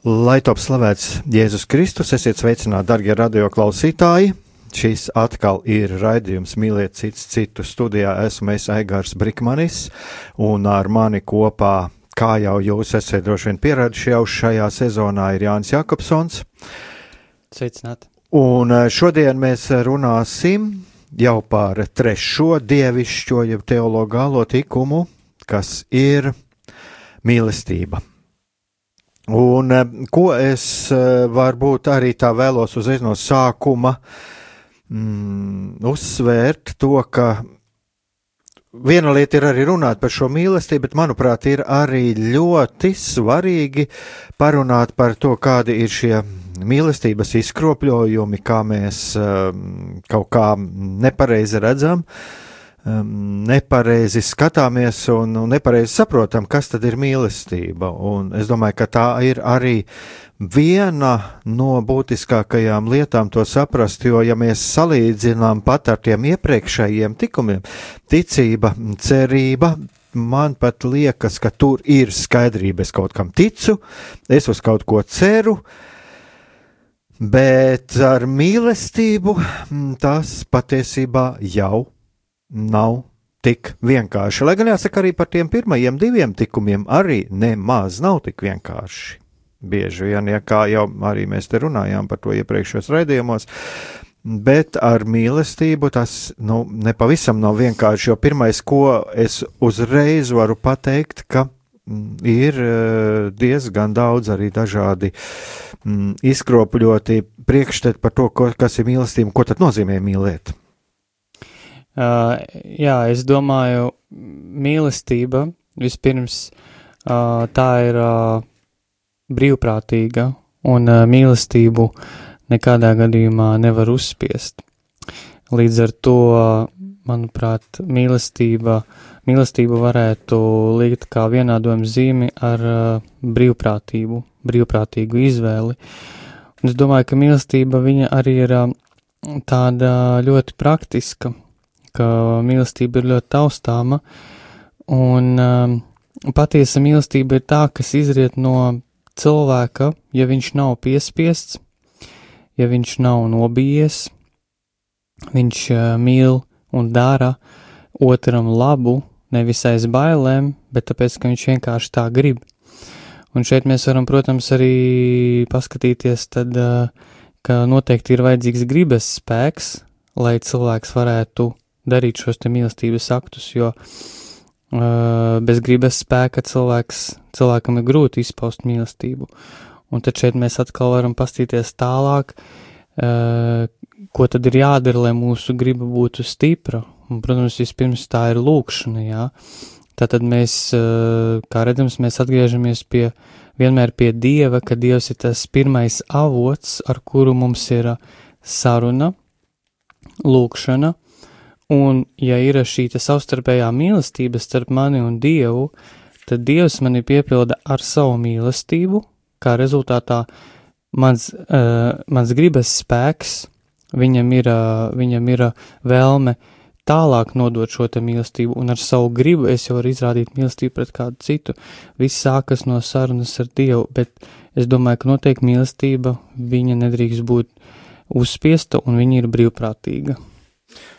Lai top slavēts Jēzus Kristus, esiet sveicināti, darbie radioklausītāji! Šis atkal ir raidījums Mīliet cits citu studijā. Esmu es Aigars Brikmanis, un ar mani kopā, kā jau jūs esat droši vien pieraduši jau šajā sezonā, ir Jānis Jakobsons. Sveicināt! Un eh, šodien mēs runāsim jau par trešo dievišķo, jeb teologālo tikumu, kas ir mīlestība. Un eh, ko es eh, varbūt arī tā vēlos uzreiz no sākuma mm, uzsvērt to, ka viena lieta ir arī runāt par šo mīlestību, bet manuprāt, ir arī ļoti svarīgi parunāt par to, kādi ir šie mīlestības izkropļojumi, kā mēs um, kaut kā nepareizi redzam. Uh, um, nepareizi skatāmies un, un nepareizi saprotam, kas tad ir mīlestība. Un es domāju, ka tā ir arī viena no būtiskākajām lietām to saprast, jo, ja mēs salīdzinām pat ar tiem iepriekšējiem tikumiem, ticība, cerība, man pat liekas, ka tur ir skaidrība. Es kaut kam ticu, es uz kaut ko ceru, bet ar mīlestību tas patiesībā jau nav tik vienkārši. Lai gan jāsaka arī par tiem pirmajiem diviem tikumiem, arī nemaz nav tik vienkārši. Bieži vien, ja kā jau arī mēs te runājām par to iepriekšējos raidījumos, bet ar mīlestību tas nu, nepavisam nav vienkārši. Jo pirmais, ko es uzreiz varu pateikt, ka mm, ir eh, diezgan daudz arī dažādi mm, izkropļoti priekšstati par to, ko, kas ir mīlestība, ko tad nozīmē mīlēt. Uh, jā, es domāju, mīlestība vispirms uh, tā ir uh, brīvprātīga, un uh, mīlestību nekādā gadījumā nevar uzspiest. Līdz ar to, manuprāt, mīlestība, mīlestība varētu likt kā vienādojuma zīmi ar uh, brīvprātību, brīvprātīgu izvēli. Un es domāju, ka mīlestība viņa arī ir uh, tāda ļoti praktiska, ka mīlestība ir ļoti taustāma, un um, patiesa mīlestība ir tā, kas izriet no cilvēka, ja viņš nav piespiests, ja viņš nav nobijies, viņš uh, mīl un dara otram labu, nevis aiz bailēm, bet tāpēc, ka viņš vienkārši tā grib. Un šeit mēs varam, protams, arī paskatīties, tad, uh, ka noteikti ir vajadzīgs gribas spēks, lai cilvēks varētu darīt šos te mīlestības aktus, jo uh, bez gribas spēka cilvēks, cilvēkam ir grūti izpaust mīlestību. Un tad šeit mēs atkal varam pastīties tālāk, uh, ko tad ir jādara, lai mūsu griba būtu stipra. Un, protams, vispirms tā ir lūkšana, jā. Tātad mēs, uh, kā redzams, mēs atgriežamies pie, vienmēr pie Dieva, ka Dievs ir tas pirmais avots, ar kuru mums ir saruna, lūkšana, Un, ja ir šī savstarpējā mīlestība starp mani un Dievu, tad Dievs mani piepilda ar savu mīlestību, kā rezultātā mans, uh, mans gribas spēks, viņam ir, uh, viņam ir uh, vēlme tālāk nodot šo mīlestību, un ar savu gribu es jau varu izrādīt mīlestību pret kādu citu. Viss sākas no sarunas ar Dievu, bet es domāju, ka noteikti mīlestība viņa nedrīkst būt uzspiesta, un viņa ir brīvprātīga.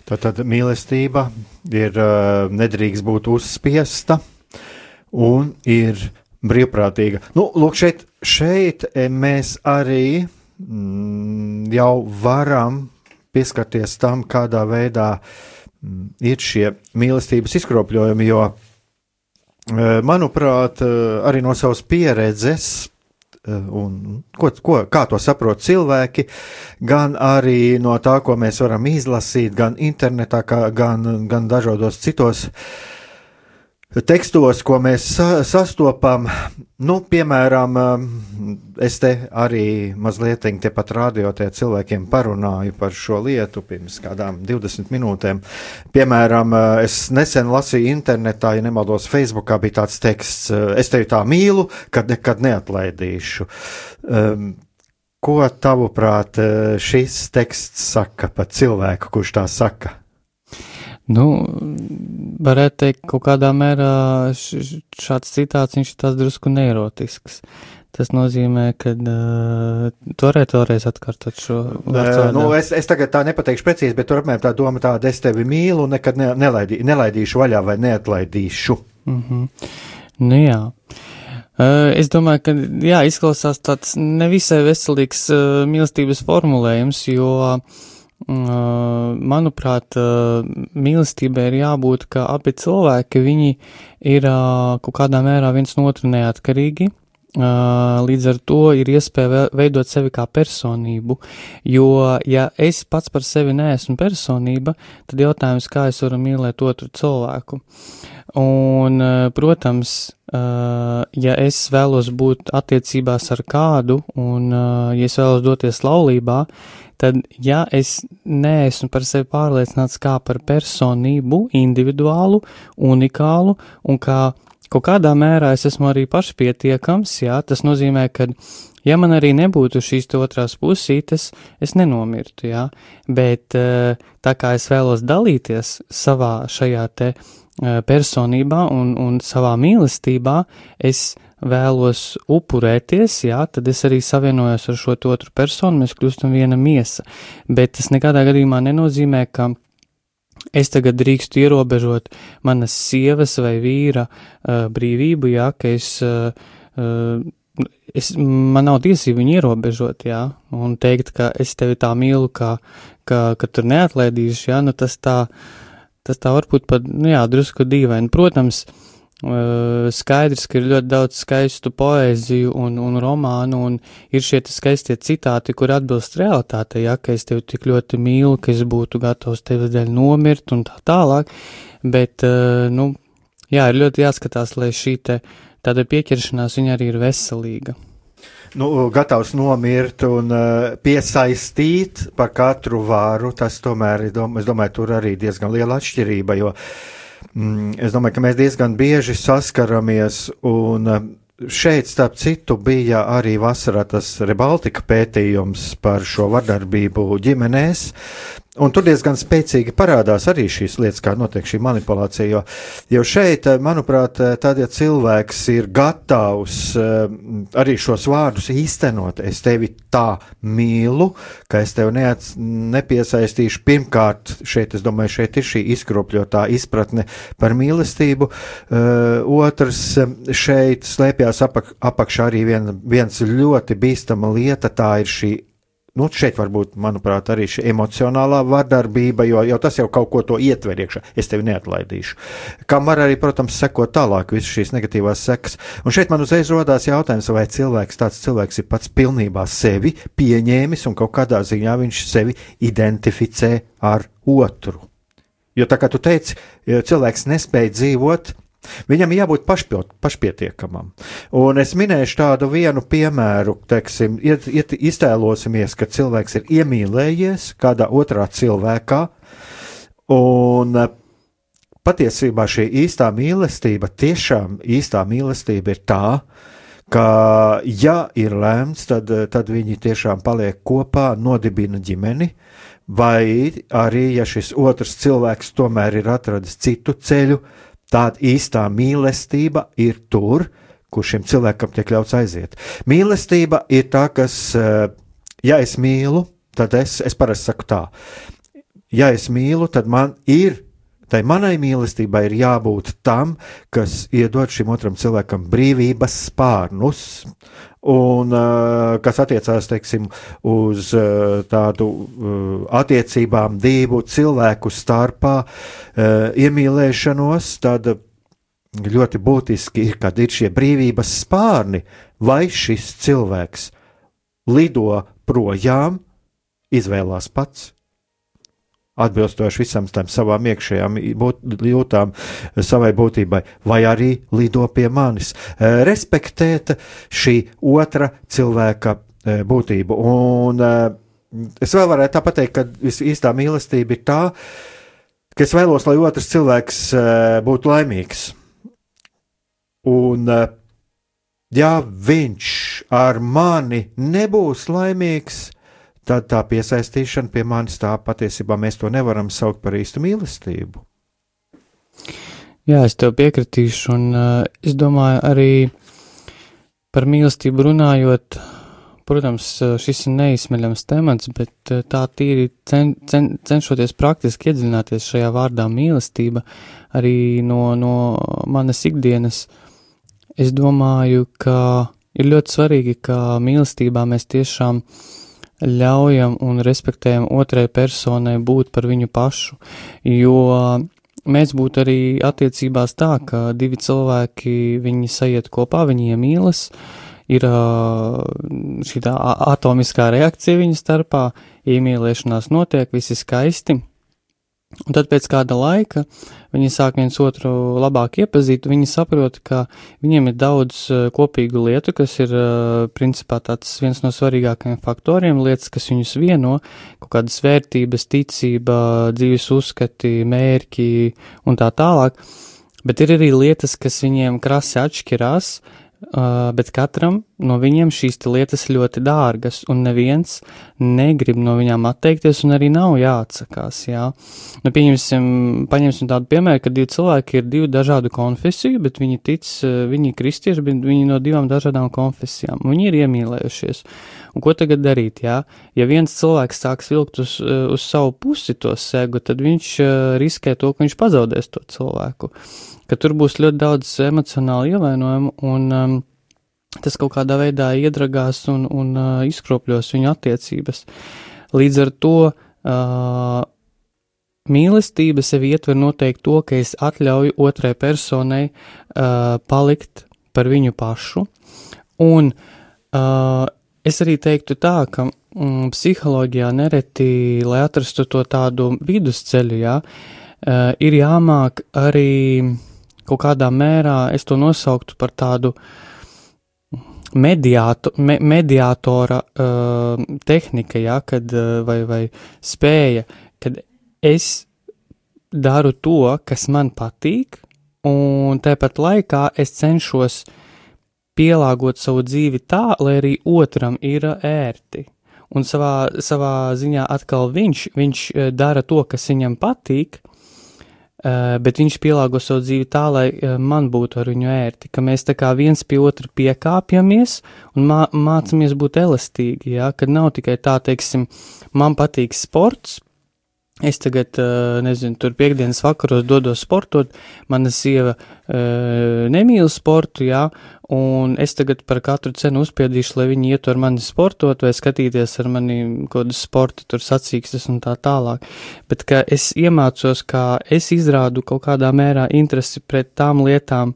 Tātad mīlestība ir nedrīkst būt uzspiesta un ir brīvprātīga. Nu, lūk, šeit šeit mēs arī mm, jau varam pieskarties tam, kādā veidā mm, ir šie mīlestības izkropļojumi, jo, manuprāt, arī no savas pieredzes un ko, ko, kā to saprot cilvēki, gan arī no tā, ko mēs varam izlasīt, gan internetā, kā, gan, gan dažādos citos tekstos, ko mēs sa sastopam, nu, piemēram, um, es te arī mazliet tepat tie cilvēkiem parunāju par šo lietu pirms kādām 20 minūtēm. Piemēram, uh, es nesen lasīju internetā, ja nemaldos, Facebookā bija tāds teksts, uh, es tevi tā mīlu, kad nekad neatlaidīšu. Um, ko tavuprāt uh, šis teksts saka par cilvēku, kurš tā saka? Nu, varētu teikt, kaut kādā mērā šāds citāts viņš ir tāds drusku neirotisks. Tas nozīmē, ka uh, tu varētu vēlreiz atkārtot šo vārdu. Nu, es, es tagad tā nepateikšu precīzi, bet tur apmēram tā doma tāda, es tevi mīlu, nekad ne, nelaidī, nelaidīšu vaļā vai neatlaidīšu. Mm -hmm. Nu jā. Uh, es domāju, ka jā, izklausās tāds nevisai veselīgs uh, mīlestības formulējums, jo uh, manuprāt, mīlestībai ir jābūt, ka abi cilvēki, viņi ir kaut kādā mērā viens no otru neatkarīgi. Līdz ar to ir iespēja veidot sevi kā personību, jo, ja es pats par sevi neesmu personība, tad jautājums, kā es varu mīlēt otru cilvēku. Un, protams, ja es vēlos būt attiecībās ar kādu, un ja es vēlos doties laulībā, tad, ja es neesmu par sevi pārliecināts kā par personību, individuālu, unikālu un kā kaut kādā mērā es esmu arī pašpietiekams, jā, tas nozīmē, ka, ja man arī nebūtu šīs otrās pusītes, es nenomirtu, jā, bet eh, tā kā es vēlos dalīties savā šajā te eh, personībā un, un savā mīlestībā, es vēlos upurēties, jā, tad es arī savienojos ar šo otru personu, mēs kļūstam viena miesa. Bet tas nekādā gadījumā nenozīmē, ka es tagad drīkstu ierobežot manas sievas vai vīra uh, brīvību, jā, ka es, uh, uh, es, man nav tiesību viņu ierobežot, jā, un teikt, ka es tevi tā mīlu, ka, ka, ka tur neatlaidīšu, jā, nu tas tā, tas tā varbūt pat, nu jā, drusku dīvaini. Protams, uh, skaidrs, ka ir ļoti daudz skaistu poēziju un, un romānu, un ir šie skaistie citāti, kur atbilst realitātei, ja, ka es tevi tik ļoti mīlu, ka es būtu gatavs tevi dēļ nomirt un tā tālāk, bet, nu, jā, ir ļoti jāskatās, lai šī te tāda pieķeršanās viņa arī ir veselīga. Nu, gatavs nomirt un uh, piesaistīt par katru vāru, tas tomēr, es domāju, tur arī diezgan liela atšķirība, jo uh, es domāju, ka mēs diezgan bieži saskaramies un eh, šeit, starp citu, bija arī vasarā tas Rebaltika pētījums par šo vardarbību ģimenēs. Un tur diezgan spēcīgi parādās arī šīs lietas, kā notiek šī manipulācija. Jo, jo šeit, eh, manuprāt, eh, tad, ja cilvēks ir gatavs eh, arī šos vārdus īstenot, es tevi tā mīlu, ka es tevi neats, nepiesaistīšu. Pirmkārt, šeit, es domāju, šeit ir šī izkropļotā izpratne par mīlestību. Otrs, šeit slēpjas apak, apakšā arī vien, viens ļoti bīstama lieta, tā ir šī Nu, šeit var būt, manuprāt, arī šī emocionālā vardarbība, jo jau tas jau kaut ko to ietver iekšā. Es tevi neatlaidīšu. Kam var arī, protams, sekot tālāk visas šīs negatīvās sekas. Un šeit man uzreiz rodās jautājums, vai cilvēks, tāds cilvēks ir pats pilnībā sevi pieņēmis un kaut kādā ziņā viņš sevi identificē ar otru. Jo tā kā tu teici, cilvēks nespēja dzīvot Viņam jābūt pašpiet, pašpietiekamam. Un es minēšu tādu vienu piemēru, teiksim, iet, iet, iztēlosimies, ka cilvēks ir iemīlējies kādā otrā cilvēkā, un eh, patiesībā šī īstā mīlestība, tiešām īstā mīlestība ir tā, ka, ja ir lēmts, tad, tad viņi tiešām paliek kopā, nodibina ģimeni, vai arī, ja šis otrs cilvēks tomēr ir atradis citu ceļu, Tāda īstā mīlestība ir tur, kur šim cilvēkam tiek ļauts aiziet. Mīlestība ir tā, kas, eh, ja es mīlu, tad es, es parasti saku tā, ja es mīlu, tad man ir Tai manai mīlestībai ir jābūt tam, kas iedod šim otram cilvēkam brīvības spārnus, un uh, kas attiecās teiksim, uz uh, tādu uh, attiecībām, divu cilvēku starpā, iemīlēšanos, tad ļoti būtiski ir, kad ir šie brīvības spārni, vai šis cilvēks lido projām, izvēlās pats atbilstoši visam tam savām iekšējām jūtām, savai būtībai, vai arī lido pie manis. E, respektēt šī otra cilvēka e, būtību. Un es vēl varētu tā pateikt, ka visīstā mīlestība ir tā, ka es vēlos, lai otrs cilvēks būtu laimīgs. Un, ja viņš ar mani nebūs laimīgs, tad tā piesaistīšana pie manis tā patiesībā mēs to nevaram saukt par īstu mīlestību. Jā, es tev piekritīšu, un uh, es domāju arī par mīlestību runājot. Protams, uh, šis ir neizsmeļams temats, bet uh, tā tīri cen, cen, cenšoties praktiski iedziļināties šajā vārdā mīlestība, arī no, no manas ikdienas, es domāju, ka ir ļoti svarīgi, ka mīlestībā mēs tiešām uh, ļaujam un respektējam otrai personai būt par viņu pašu, jo mēs būtu arī attiecībās tā, ka divi cilvēki, viņi sajiet kopā, viņi iemīlas, ir šī tā atomiskā reakcija viņu starpā, iemīlēšanās notiek, visi skaisti, Un tad pēc kāda laika viņi sāk viens otru labāk iepazīt, viņi saprot, ka viņiem ir daudz uh, kopīgu lietu, kas ir uh, principā tāds viens no svarīgākajiem faktoriem, lietas, kas viņus vieno, kaut kādas vērtības, ticība, dzīves uzskati, mērķi un tā tālāk. Bet ir arī lietas, kas viņiem krasi atšķirās, Uh, bet katram no viņiem šīs lietas ļoti dārgas, un neviens negrib no viņām atteikties, un arī nav jāatsakās. Jā. Nu, pieņemsim, paņemsim tādu piemēru, ka divi cilvēki ir divu dažādu konfesiju, bet viņi tic, viņi ir kristieši, bet viņi no divām dažādām konfesijām. Viņi ir iemīlējušies. Un ko tagad darīt? Jā? Ja viens cilvēks sāks vilkt uz, uz savu pusi to segu, tad viņš riskē to, ka viņš pazaudēs to cilvēku ka tur būs ļoti daudz emocionālu ievainojumu, un um, tas kaut kādā veidā iedragās un, un uh, izkropļos viņu attiecības. Līdz ar to uh, mīlestība sevi ietver noteikti to, ka es atļauju otrai personai uh, palikt par viņu pašu, un uh, es arī teiktu tā, ka mm, psiholoģijā nereti, lai atrastu to tādu vidusceļu, jā, uh, ir jāmāk arī kaut kādā mērā es to nosauktu par tādu mediātu, me, mediātora uh, tehnika, ja, kad, uh, vai, vai spēja, kad es daru to, kas man patīk, un tāpat laikā es cenšos pielāgot savu dzīvi tā, lai arī otram ir ērti. Un savā, savā ziņā atkal viņš, viņš uh, dara to, kas viņam patīk, Uh, bet viņš pielāgo savu dzīvi tā, lai uh, man būtu ar viņu ērti, ka mēs tā kā viens pie otra piekāpjamies un mā, mācāmies būt elastīgi, ja, kad nav tikai tā, teiksim, man patīk sports, Es tagad, nezinu, tur piekdienas vakaros dodos sportot, mana sieva nemīl sportu, jā, un es tagad par katru cenu uzspiedīšu, lai viņi ietu ar mani sportot vai skatīties ar mani kaut kādu sportu, tur sacīkstas un tā tālāk. Bet, ka es iemācos, kā es izrādu kaut kādā mērā interesi pret tām lietām,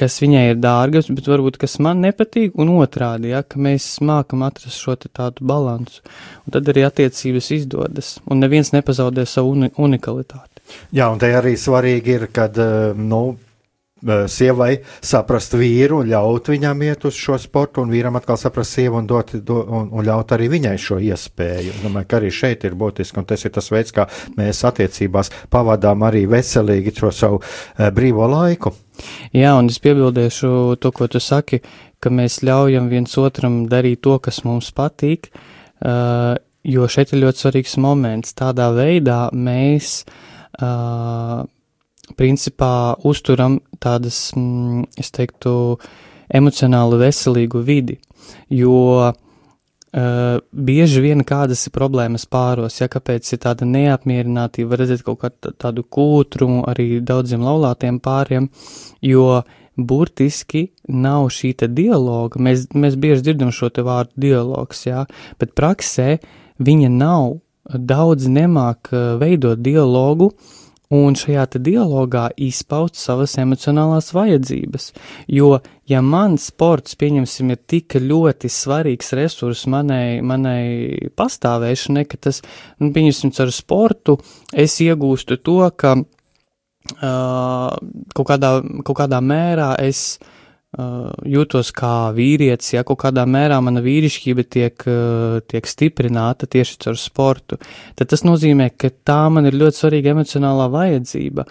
kas viņai ir dārgas, bet varbūt kas man nepatīk, un otrādi, ja, ka mēs mākam atrast šo tādu balansu, un tad arī attiecības izdodas, un neviens nepazaudē savu uni unikalitāti. Jā, un te arī svarīgi ir, kad, eh, nu, sievai saprast vīru un ļaut viņam iet uz šo sportu, un vīram atkal saprast sievu un, dot, do, un, un ļaut arī viņai šo iespēju. Es domāju, ka arī šeit ir būtiski, un tas ir tas veids, kā mēs attiecībās pavadām arī veselīgi šo savu uh, brīvo laiku. Jā, un es piebildēšu to, ko tu saki, ka mēs ļaujam viens otram darīt to, kas mums patīk, uh, jo šeit ir ļoti svarīgs moments. Tādā veidā mēs, uh, principā, uzturam tādas, mm, es teiktu, emocionāli veselīgu vidi, jo Uh, bieži vien kādas ir problēmas pāros, ja kāpēc ir tāda neapmierinātība, redzēt kaut kādu tādu kūtrumu arī daudziem laulātiem pāriem, jo burtiski nav šī te dialoga. Mēs, mēs bieži dzirdam šo te vārdu dialogs, jā, bet praksē viņa nav, daudz nemāk veidot dialogu, uh, un šajā dialogā izpaust savas emocionālās vajadzības. Jo, ja man sports, pieņemsim, ir tik ļoti svarīgs resurs manai, manai pastāvēšanai, ka tas, nu, pieņemsim, ar sportu es iegūstu to, ka uh, kaut, kādā, kaut kādā mērā es uh, uh, jūtos kā vīrietis, ja kaut kādā mērā mana vīrišķība tiek, uh, tiek stiprināta tieši caur sportu, tad tas nozīmē, ka tā man ir ļoti svarīga emocionālā vajadzība.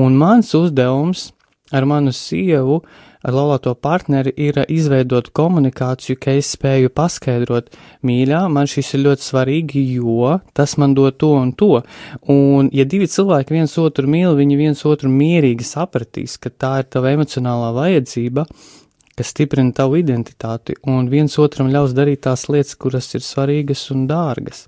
Un mans uzdevums ar manu sievu uh, ar laulāto partneri ir izveidot komunikāciju, ka es spēju paskaidrot, mīļā, man šis ir ļoti svarīgi, jo tas man dod to un to. Un, ja divi cilvēki viens otru mīl, viņi viens otru mierīgi sapratīs, ka tā ir tava emocionālā vajadzība, kas stiprina tavu identitāti, un viens otram ļaus darīt tās lietas, kuras ir svarīgas un dārgas.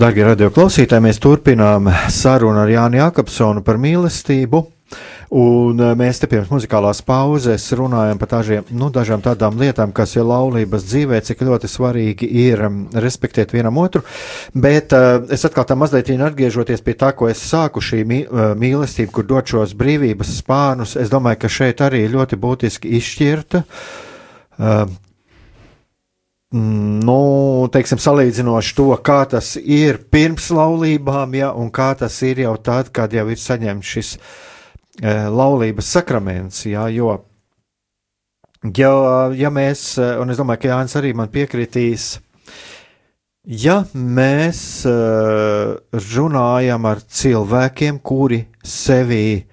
Darbie radioklausītāji, mēs turpinām sarunu ar Jānu Jākapsonu par mīlestību. Un eh, mēs te pirms muzikālās pauzes runājam par dažiem, nu, dažām tādām lietām, kas ir laulības dzīvē, cik ļoti svarīgi ir um, respektēt vienam otru. Bet uh, es atkal tā mazliet atgriežoties pie tā, ko es sāku šī mī, uh, mīlestība, kur dod šos brīvības spārnus, es domāju, ka šeit arī ļoti būtiski izšķirta. Uh, Mm, nu, teiksim, salīdzinoši to, kā tas ir pirms laulībām, ja, un kā tas ir jau tad, kad jau ir saņemts šis e, laulības sakraments, ja, jo, ja, ja mēs, un es domāju, ka Jānis arī man piekritīs, ja mēs e, runājam ar cilvēkiem, kuri sevī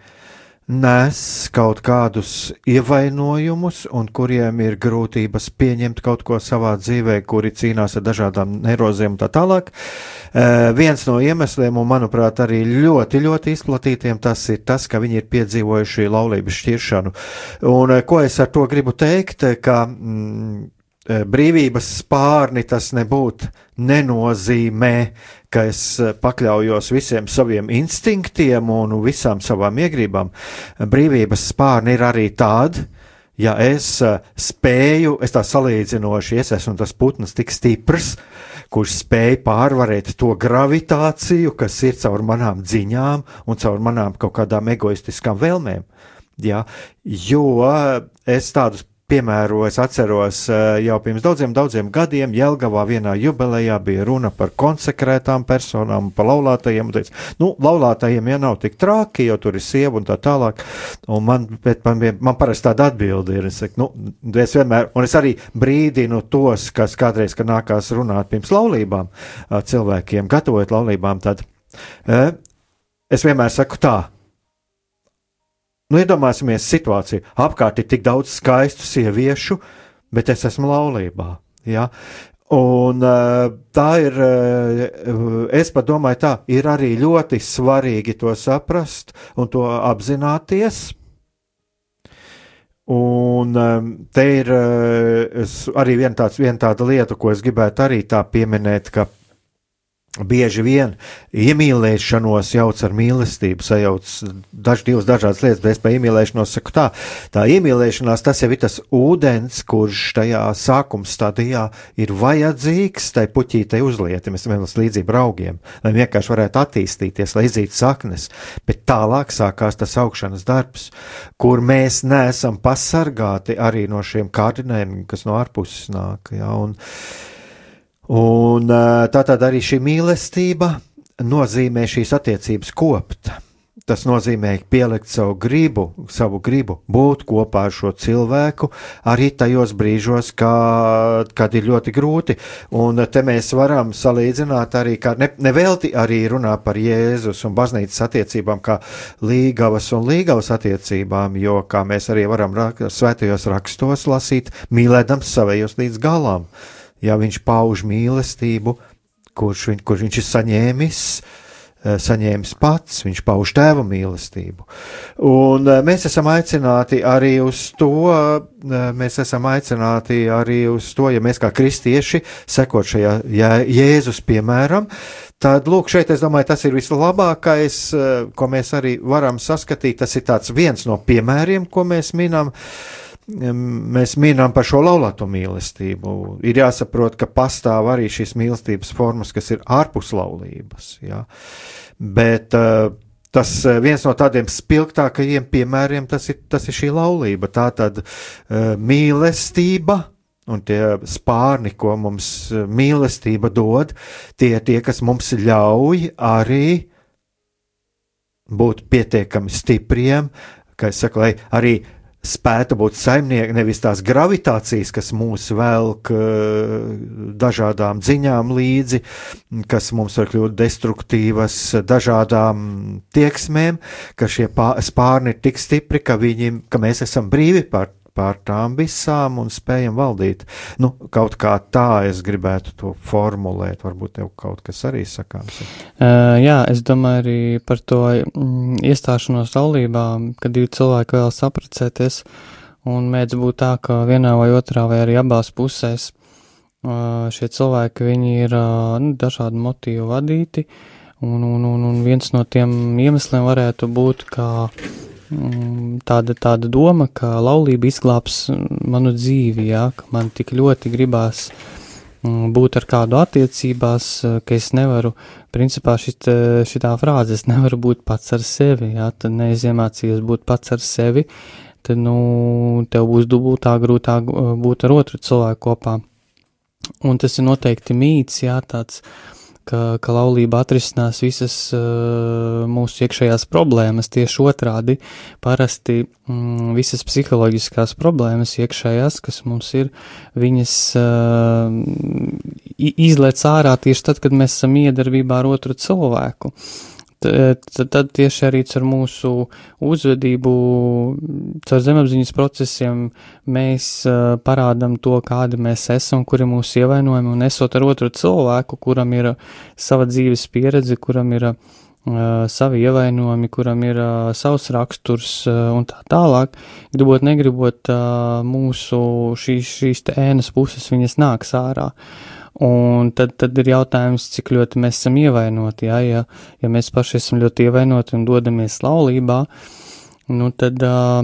nes kaut kādus ievainojumus, un kuriem ir grūtības pieņemt kaut ko savā dzīvē, kuri cīnās ar dažādām neirozēm un tā tālāk. Uh, viens no iemesliem, un manuprāt, arī ļoti, ļoti izplatītiem, tas ir tas, ka viņi ir piedzīvojuši laulības šķiršanu. Un uh, ko es ar to gribu teikt, ka mm, brīvības spārni tas nebūtu nenozīmē, ka es pakļaujos visiem saviem instinktiem un visām savām iegribām. Brīvības spārni ir arī tāda, ja es spēju, es tā salīdzinoši, es esmu tas putns tik stiprs, kurš spēj pārvarēt to gravitāciju, kas ir caur manām dziņām un caur manām kaut kādām egoistiskām vēlmēm. Ja, jo es tādus Piemēru es atceros eh, jau pirms daudziem, daudziem gadiem Jelgavā vienā jubilejā bija runa par konsekrētām personām, par laulātajiem. Teica, nu, laulātajiem jau nav tik traki, jo tur ir sieva un tā tālāk. Un man, man, man parasti tāda atbilde ir, es, saku, nu, es vienmēr, un es arī brīdinu tos, kas kādreiz, kad nākās runāt pirms laulībām, cilvēkiem gatavojot laulībām, tad eh, es vienmēr saku tā Nu, iedomāsimies situāciju. Apkārt ir tik daudz skaistu sieviešu, bet es esmu laulībā. Ja? Un eh, tā ir, eh, es domāju, tā ir arī ļoti svarīgi to saprast un to apzināties. Un eh, te ir arī viena, viena tāda lieta, ko es gribētu arī tā pieminēt, ka Bieži vien iemīlēšanos jauc ar mīlestību, sajauc daž, divas dažādas lietas, bet es par iemīlēšanos saku tā. Tā iemīlēšanās tas jau ir tas ūdens, kurš tajā sākuma stadijā ir vajadzīgs tai puķītei uzlietim, mēs vēlamies līdzību augiem, lai vienkārši varētu attīstīties, lai izītu saknes, bet tālāk sākās tas augšanas darbs, kur mēs neesam pasargāti arī no šiem kārdinājumiem, kas no ārpuses nāk. Ja, un, Un tā tad arī šī mīlestība nozīmē šīs attiecības kopt. Tas nozīmē pielikt savu gribu, savu gribu, būt kopā ar šo cilvēku arī tajos brīžos, kad, kad ir ļoti grūti. Un te mēs varam salīdzināt arī, kā ne, nevelti arī runā par Jēzus un baznīcas attiecībām, kā līgavas un līgavas attiecībām, jo, kā mēs arī varam rak, svētajos rakstos lasīt, mīlēdams savējos līdz galam. Uh, ja viņš pauž mīlestību, kurš, viņ, kurš viņš ir saņēmis, eh, saņēmis pats, viņš pauž tēva mīlestību. Un eh, mēs esam aicināti arī uz to, eh, mēs esam aicināti arī uz to, ja mēs kā kristieši sekot šajā Jēzus piemēram, Tad, lūk, šeit es domāju, tas ir vislabākais, ko mēs arī varam saskatīt. Tas ir viens no piemēriem, ko mēs minam. Uh, mēs minām par šo laulāto mīlestību, ir jāsaprot, ka pastāv arī šīs mīlestības formas, kas ir ārpus laulības. Ja? Bet uh, tas uh, viens no tādiem spilgtākajiem piemēriem tas ir, tas ir šī laulība. Tā tad uh, mīlestība. Un tie spārni, ko mums mīlestība dod, tie ir tie, kas mums ļauj arī būt pietiekami stipriem, kā es saku, lai arī spētu būt saimnieki, nevis tās gravitācijas, kas mūs velk eh, dažādām dziņām līdzi, kas mums var kļūt destruktīvas, dažādām tieksmēm, ka šie spārni ir tik stipri, ka, viņi, ka mēs esam brīvi par pār tām visām un spējam valdīt. Nu, kaut kā tā es gribētu to formulēt. Varbūt tev kaut kas arī sakāms. Uh, jā, es domāju arī par to mm, iestāšanos laulībā, kad divi cilvēki vēl saprecēties un mēdz būt tā, ka vienā vai otrā vai arī abās pusēs šie cilvēki, ir nu, dažādu motīvu vadīti. Un, un, un, un viens no tiem iemesliem varētu būt, ka tāda, tāda doma, ka laulība izglābs manu dzīvi, jā, ka man tik ļoti gribās mm, būt ar kādu attiecībās, ka es nevaru, principā šit, šitā frāze, es nevaru būt pats ar sevi, jā, tad neiziemācījos būt pats ar sevi, tad, nu, tev būs dubultā grūtāk būt ar otru cilvēku kopā. Un tas ir noteikti mīts, jā, tāds, uh, ka, ka laulība atrisinās visas uh, mūsu iekšējās problēmas. Tieši otrādi, parasti mm, visas psiholoģiskās problēmas iekšējās, kas mums ir, viņas uh, izlec ārā tieši tad, kad mēs esam iedarbībā ar otru cilvēku. Uh, tad, tad tieši arī ar mūsu uzvedību, caur zemapziņas procesiem mēs uh, parādam to, kādi mēs esam, kuri ir mūsu ievainojumi, un esot ar otru cilvēku, kuram ir sava dzīves pieredze, kuram ir savi ievainojumi, kuram ir uh, savs raksturs uh, un tā tālāk. Gribot, negribot, uh, mūsu šīs, šīs ēnas puses viņas nāks ārā. Un tad, tad ir jautājums, cik ļoti mēs esam ievainoti. Ja, ja, ja mēs paši esam ļoti ievainoti un dodamies laulībā, nu tad uh,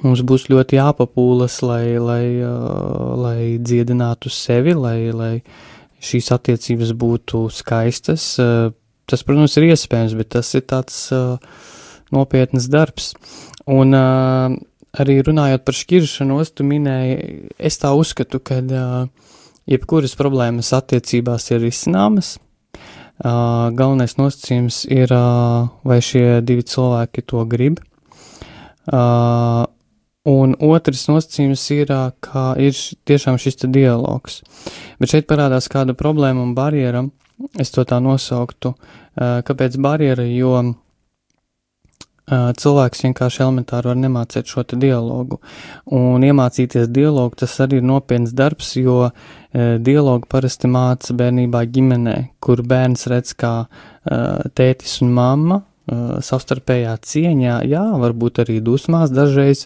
mums būs ļoti jāpapūlas, lai, lai, uh, lai dziedinātu sevi, lai, lai šīs attiecības būtu skaistas. Uh, tas, protams, ir iespējams, bet tas ir tāds uh, nopietns darbs. Un uh, arī runājot par šķiršanos, tu minēji, es tā uzskatu, ka uh, jebkuras problēmas attiecībās ir izcināmas. Uh, galvenais nosacījums ir, uh, vai šie divi cilvēki to grib. Uh, un otrs nosacījums ir, kā ir tiešām šis dialogs. Bet šeit parādās kāda problēma un barjera, es to tā nosauktu. Kāpēc barjera? Jo cilvēks vienkārši elementāri var nemācīt šo dialogu. Un iemācīties dialogu tas arī ir nopietns darbs, jo dialogu parasti māca bērnībā ģimenē, kur bērns redz, kā tētis un mamma savstarpējā cieņā, jā, varbūt arī dusmās dažreiz,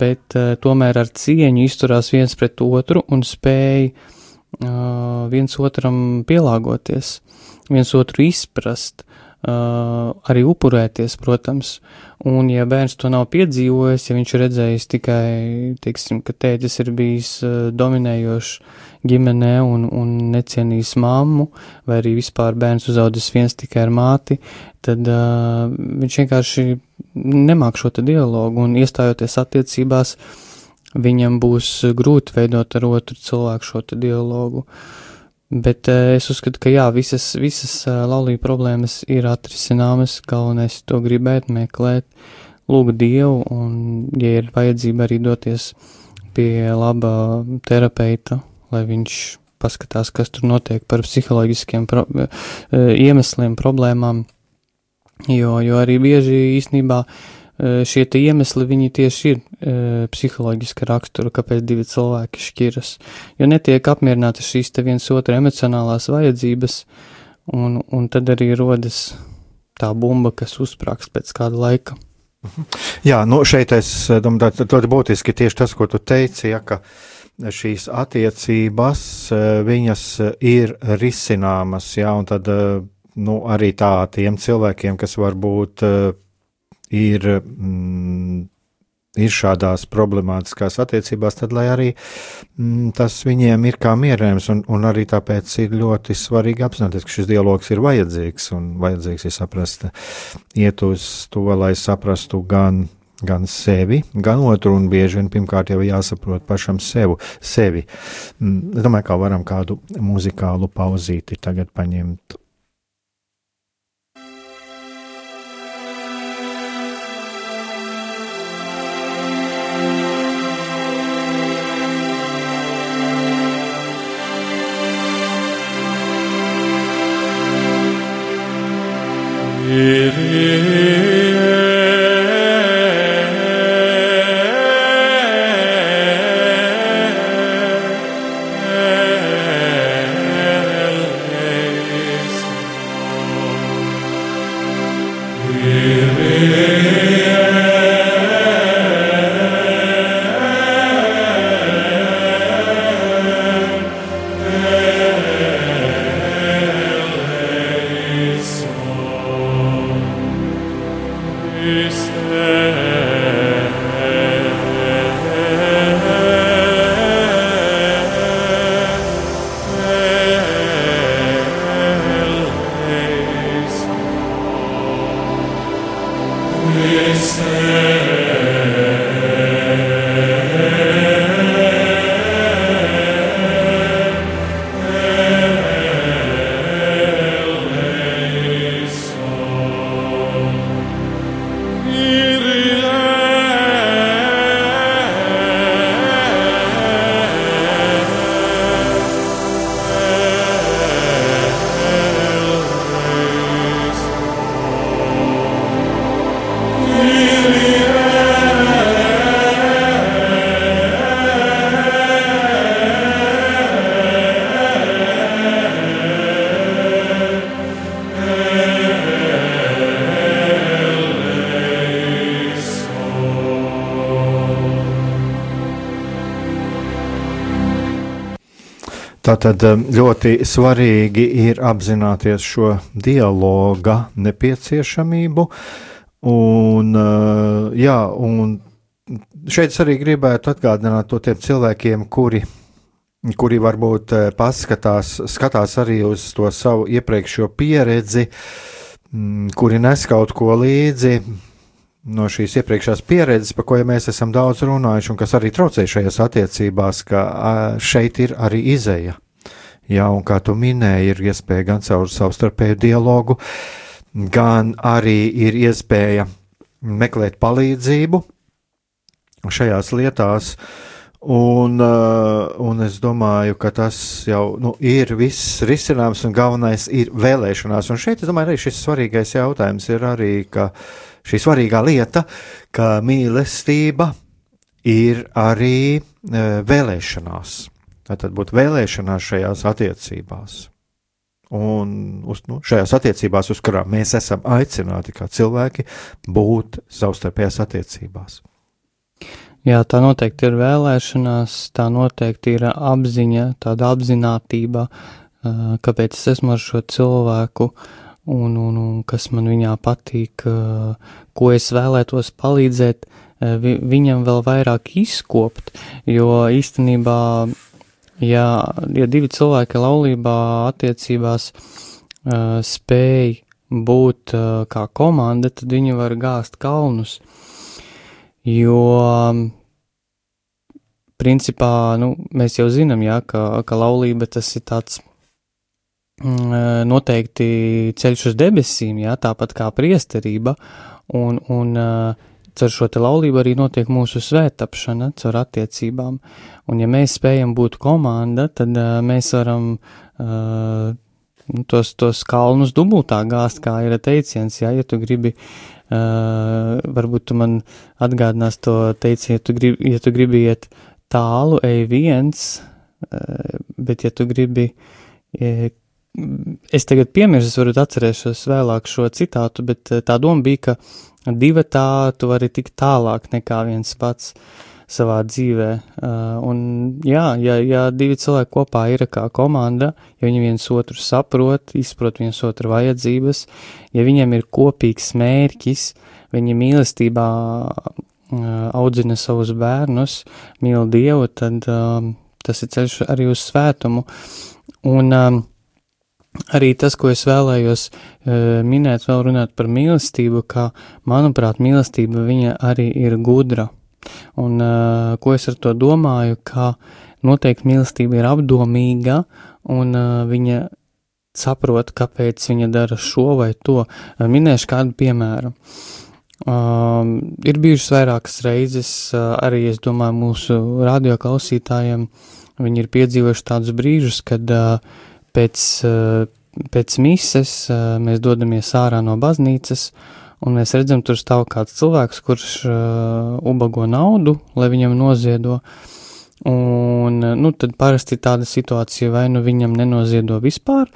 bet tomēr ar cieņu izturās viens pret otru un spēj viens otram pielāgoties, viens otru izprast, arī upurēties, protams. Un, ja bērns to nav piedzīvojis, ja viņš redzējis tikai, teiksim, ka tētis ir bijis dominējošs ģimenē un, un necienījis mammu, vai arī vispār bērns uzaudzis viens tikai ar māti, tad uh, viņš vienkārši nemāk šo dialogu un iestājoties attiecībās, uh, viņam būs grūti veidot ar otru cilvēku šo dialogu. Bet uh, es uzskatu, ka jā, visas, visas uh, laulība problēmas ir atrisināmas, galvenais to gribēt, meklēt, lūgt Dievu, un, ja ir vajadzība arī doties pie laba terapeita, lai viņš paskatās, kas tur notiek par psiholoģiskiem pro, uh, iemesliem, problēmām, jo, jo arī bieži īstenībā uh, šie iemesli viņi tieši ir e, psiholoģiska rakstura, kāpēc divi cilvēki šķiras. Jo netiek apmierināti šīs te viens otra emocionālās vajadzības, un, un tad arī rodas tā bumba, kas uzsprāgs pēc kāda laika. Jā, nu šeit es domāju, ir būtiski tieši tas, ko tu teici, ja, ka šīs attiecības, viņas ir risināmas, jā, un tad, nu, arī tā tiem cilvēkiem, kas varbūt ir, mm, ir šādās problemātiskās attiecībās, tad lai arī mm, tas viņiem ir kā mierējums, un, un arī tāpēc ir ļoti svarīgi apzināties, ka šis dialogs ir vajadzīgs, un vajadzīgs ir saprast, iet uz to, lai saprastu gan gan sevi, gan otru, un bieži vien pirmkārt jau jāsaprot pašam sevu, sevi. Mm, es domāju, kā varam kādu muzikālu pauzīti tagad paņemt Spirit. Tātad um, ļoti svarīgi ir apzināties šo dialoga nepieciešamību. Un, uh, jā, un šeit es arī gribētu atgādināt to tiem cilvēkiem, kuri, kuri varbūt uh, paskatās, skatās arī uz to savu iepriekšējo pieredzi, mm, kuri nes kaut ko līdzi, no šīs iepriekšējās pieredzes, par ko ja mēs esam daudz runājuši, un kas arī traucē šajās attiecībās, ka šeit ir arī izeja. Jā, un kā tu minēji, ir iespēja gan caur savstarpēju dialogu, gan arī ir iespēja meklēt palīdzību šajās lietās. Un, un es domāju, ka tas jau nu, ir viss risinājums, un galvenais ir vēlēšanās. Un šeit, es domāju, arī šis svarīgais jautājums ir arī, ka uh, šī svarīgā lieta, ka mīlestība ir arī e, vēlēšanās. Tātad būt vēlēšanās šajās attiecībās. Un uz, nu, šajās attiecībās, uz kurām mēs esam aicināti kā cilvēki, būt savstarpējās attiecībās. Jā, tā noteikti ir vēlēšanās, tā noteikti ir apziņa, tāda apziņotība, kāpēc es esmu ar šo cilvēku, uh, un, un, un kas man viņā patīk, ko es vēlētos palīdzēt viņam vēl vairāk izkopt, jo īstenībā, ja, ja divi cilvēki laulībā attiecībās spēj būt kā komanda, tad viņi var gāzt kalnus, jo principā, nu, mēs jau zinām, jā, ka, ka laulība tas ir tāds noteikti ceļš uz debesīm, jā, tāpat kā priesterība, un, un caur šo te laulību arī notiek mūsu svētapšana, caur attiecībām, un ja mēs spējam būt komanda, tad mēs varam uh, tos, tos kalnus dubultā gāzt, kā ir teiciens, jā, ja tu gribi, uh, varbūt tu man atgādinās to teicienu, ja tu gribi, ja tu gribi iet tālu, ej viens, uh, bet ja tu gribi, es tagad piemirstu, varu atcerēšos vēlāk šo citātu, bet eh, tā doma bija, ka divi tā tu vari tikt tālāk nekā viens pats savā dzīvē. Uh, un jā, ja, ja divi cilvēki kopā ir kā komanda, ja viņi viens otru saprot, izprot viens otru vajadzības, ja viņiem ir kopīgs mērķis, viņi mīlestībā uh, audzina savus bērnus, mīl Dievu, tad uh, tas ir ceļš arī uz svētumu. Un, uh, arī tas, ko es vēlējos uh, minēt, vēl runāt par mīlestību, ka, manuprāt, mīlestība viņa arī ir gudra. Un uh, ko es ar to domāju, ka noteikti mīlestība ir apdomīga un uh, viņa saprot, kāpēc viņa dara šo vai to. Minēšu kādu piemēru. Um, ir bijušas vairākas reizes, uh, arī es domāju, mūsu radioklausītājiem, viņi ir piedzīvojuši tādus brīžus, kad uh, pēc, eh, pēc mises eh, mēs dodamies ārā no baznīcas, un mēs redzam, tur stāv kāds cilvēks, kurš uh, ubago naudu, lai viņam noziedo. Un, nu, tad parasti tāda situācija, vai nu viņam nenoziedo vispār,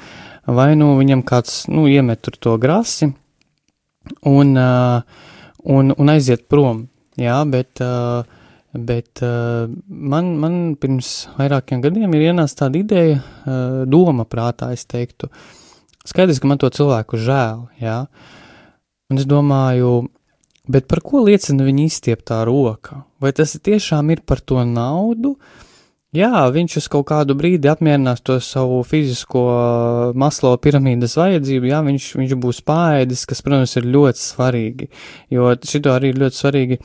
vai nu viņam kāds, nu, iemet tur to grasi un, un, un aiziet prom. Jā, bet uh, Bet uh, man, man pirms vairākiem gadiem ir ienāca tāda ideja, uh, doma prātā, es teiktu. Skaidrs, ka man to cilvēku žēl, jā. Un es domāju, bet par ko liecina viņa izstieptā roka? Vai tas tiešām ir par to naudu? Uh, Jā, viņš uz kaut kādu brīdi apmierinās to savu fizisko maslo piramīdas vajadzību, jā, viņš, viņš būs pāēdis, kas, protams, ir ļoti svarīgi, jo šito arī ir ļoti svarīgi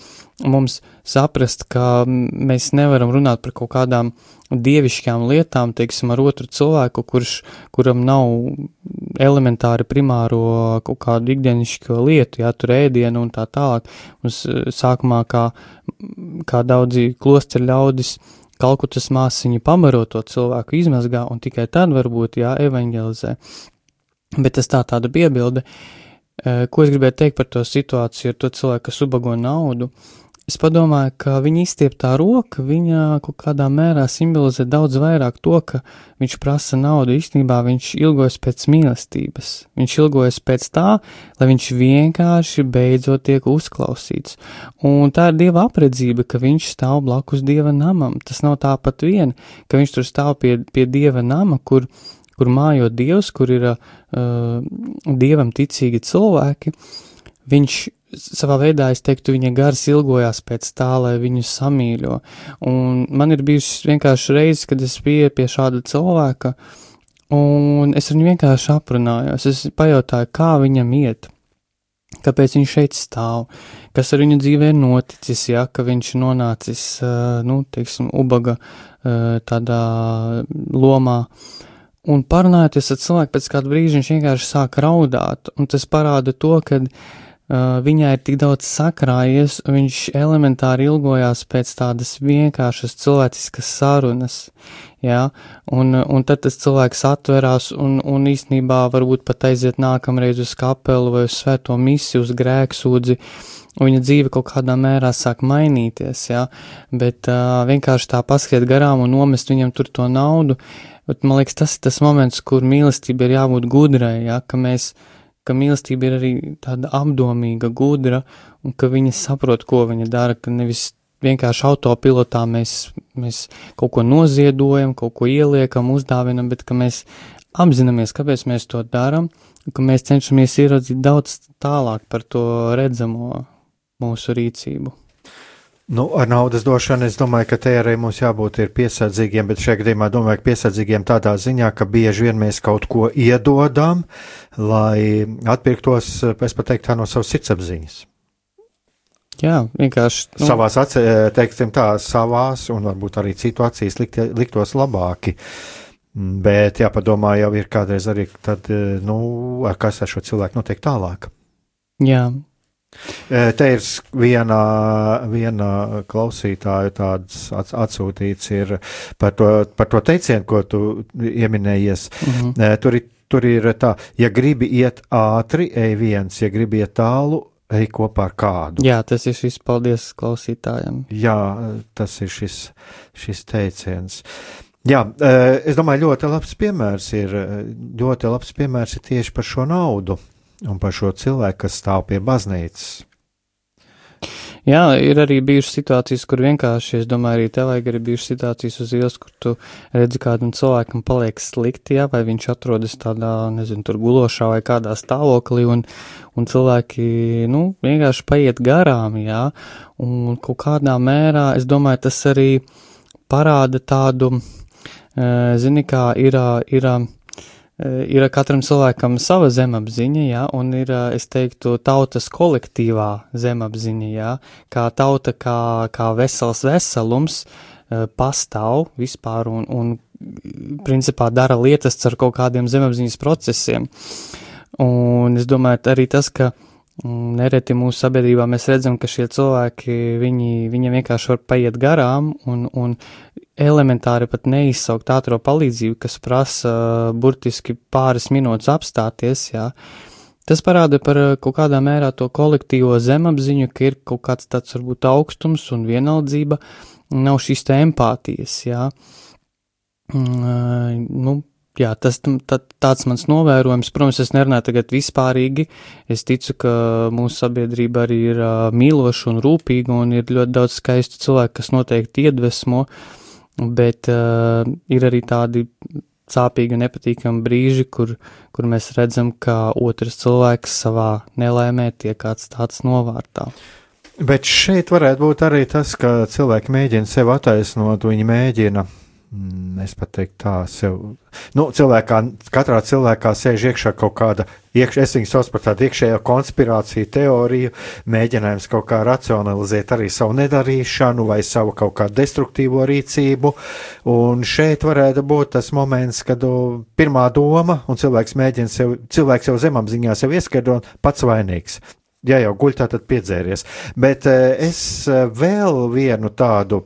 mums saprast, ka mēs nevaram runāt par kaut kādām dievišķām lietām, teiksim, ar otru cilvēku, kurš, kuram nav elementāri primāro kaut kādu ikdienišķo lietu, jā, tur ēdienu un tā tālāk. Mums sākumā, kā, kā daudzi klosteri ļaudis, Kalkutas māsiņa pamaro to cilvēku, izmazgā un tikai tad varbūt jā, evanģelizē. Bet tas tā tāda piebilde, ko es gribēju teikt par to situāciju ar to cilvēku, kas ubago naudu. Es padomāju, ka viņa izstieptā roka, viņa kaut kādā mērā simbolizē daudz vairāk to, ka viņš prasa naudu. Īstenībā viņš ilgojas pēc mīlestības. Viņš ilgojas pēc tā, lai viņš vienkārši beidzot tiek uzklausīts. Un tā ir dieva apredzība, ka viņš stāv blakus dieva namam. Tas nav tāpat vien, ka viņš tur stāv pie, pie dieva nama, kur, kur mājo dievs, kur ir uh, dievam ticīgi cilvēki. Viņš savā veidā, es teiktu, viņa gars ilgojās pēc tā, lai viņu samīļo. Un man ir bijušas vienkārši reizes, kad es biju pie šāda cilvēka, un es viņu vienkārši aprunājos. Es pajautāju, kā viņam iet, kāpēc viņš šeit stāv, kas ar viņu dzīvē noticis, ja, ka viņš nonācis, nu, teiksim, ubaga tādā lomā. Un parunājoties ar cilvēku pēc kāda brīža, viņš vienkārši sāk raudāt, un tas parāda to, ka Uh, viņai ir tik daudz sakrājies, viņš elementāri ilgojās pēc tādas vienkāršas cilvēciskas sarunas, jā, un, un tad tas cilvēks atverās un, un īstenībā varbūt pat aiziet nākamreiz uz kapelu vai uz svēto misiju, uz grēksūdzi, un viņa dzīve kaut kādā mērā sāk mainīties, jā, bet uh, vienkārši tā paskriet garām un nomest viņam tur to naudu, bet man liekas, tas ir tas moments, kur mīlestība ir jābūt gudrai, jā, ka mēs, uh, ka mīlestība ir arī tāda apdomīga, gudra, un ka viņa saprot, ko viņa dara, ka nevis vienkārši autopilotā mēs, mēs kaut ko noziedojam, kaut ko ieliekam, uzdāvinam, bet ka mēs apzināmies, kāpēc mēs to darām, ka mēs cenšamies ieraudzīt daudz tālāk par to redzamo mūsu rīcību. Nu, ar naudas došanu es domāju, ka te arī mums jābūt piesardzīgiem, bet šajā gadījumā domāju, ka piesardzīgiem tādā ziņā, ka bieži vien mēs kaut ko iedodam, lai atpirktos, es pat teiktu, tā no savas sirdsapziņas. Jā, vienkārši. Nu. Savās, acē, teiksim tā, savās un varbūt arī citu acīs likt, liktos labāki. Bet jāpadomā jau ir kādreiz arī, tad, nu, kas ar šo cilvēku notiek tālāk. Jā, Te ir viena, viena klausītāja tāds atsūtīts par to, par to teicienu, ko tu ieminējies. Mm -hmm. tur, ir, tur ir tā, ja gribi iet ātri, ej viens, ja gribi iet tālu, ej kopā ar kādu. Jā, tas ir šis paldies klausītājiem. Jā, tas ir šis, šis teiciens. Jā, es domāju, ļoti labs piemērs ir, ļoti labs piemērs ir tieši par šo naudu un par šo cilvēku, kas stāv pie baznīcas. Jā, ir arī bijušas situācijas, kur vienkārši, es domāju, arī vajag arī bijušas situācijas uz ielas, kur tu redzi kādam cilvēkam paliek slikti, jā, vai viņš atrodas tādā, nezinu, tur gulošā vai kādā stāvoklī, un, un cilvēki, nu, vienkārši paiet garām, jā, un kaut kādā mērā, es domāju, tas arī parāda tādu, eh, zini, kā ir, ir, Eh, ir katram cilvēkam sava zemapziņa, jā, un ir, eh, es teiktu, tautas kolektīvā zemapziņa, jā, kā tauta, kā, kā vesels veselums eh, pastāv vispār un, un principā dara lietas ar kaut kādiem zemapziņas procesiem. Un es domāju, arī tas, ka mm, nereti mūsu sabiedrībā mēs redzam, ka šie cilvēki, viņi, viņi vienkārši var paiet garām un, un elementāri pat neizsaukt ātrā palīdzību, kas prasa burtiski pāris minūtes apstāties, jā. Tas parāda par kaut kādā mērā to kolektīvo zemapziņu, ka ir kaut kāds tāds varbūt augstums un vienaldzība, nav šīs te empātijas, jā. Mm, nu, jā, tas tā, tāds mans novērojums. Protams, es nerunāju tagad vispārīgi. Es ticu, ka mūsu sabiedrība arī ir uh, mīloša un rūpīga, un ir ļoti daudz skaistu cilvēku, kas noteikti iedvesmo. Bet uh, ir arī tādi sāpīgi un nepatīkami brīži, kur, kur mēs redzam, ka otrs cilvēks savā nelaimē tiek atstāts novārtā. Bet šeit varētu būt arī tas, ka cilvēki mēģina sevi attaisnot, viņi mēģina es pat teiktu, tā sev. Nu, cilvēkā, katrā cilvēkā sēž iekšā kaut kāda, iekš, es viņu saucu par tādu iekšējo konspirāciju teoriju, mēģinājums kaut kā racionalizēt arī savu nedarīšanu vai savu kaut kādu destruktīvo rīcību. Un šeit varētu būt tas moments, kad pirmā doma, un cilvēks mēģina sev, cilvēks jau zemapziņā sev ieskaidrot, pats vainīgs. Ja jau guļ, tā tad piedzēries. Bet eh, es eh, vēl vienu tādu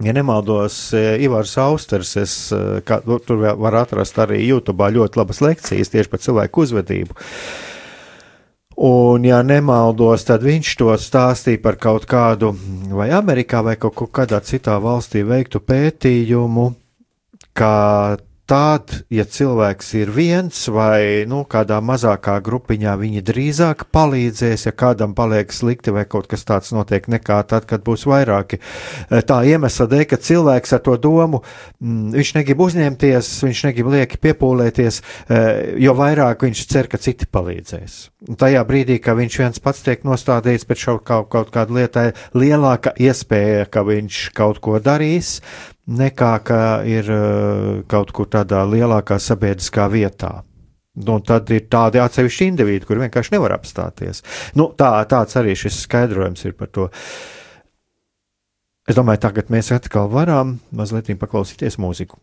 Ja nemaldos, e, Ivars Austers, es, e, kā, nu, tur var atrast arī YouTube ļoti labas lekcijas tieši par cilvēku uzvedību. Un, ja nemaldos, tad viņš to stāstīja par kaut kādu, vai Amerikā, vai kaut kādā citā valstī veiktu pētījumu, ka Tad, ja cilvēks ir viens vai nu, kādā mazākā grupiņā, viņi drīzāk palīdzēs, ja kādam paliek slikti vai kaut kas tāds notiek, nekā tad, kad būs vairāki. Eh, tā iemesla dēļ, ka cilvēks ar to domu, mm, viņš negrib uzņemties, viņš negrib lieki piepūlēties, eh, jo vairāk viņš cer, ka citi palīdzēs. Un tajā brīdī, kad viņš viens pats tiek nostādīts pēc kaut, kaut kāda lieta, lielāka iespēja, ka viņš kaut ko darīs, nekā ka ir uh, kaut kur tādā lielākā sabiedriskā vietā. Nu, tad ir tādi atsevišķi individi, kur vienkārši nevar apstāties. Nu, tā, tāds arī šis skaidrojums ir par to. Es domāju, tagad mēs atkal varam mazliet paklausīties mūziku.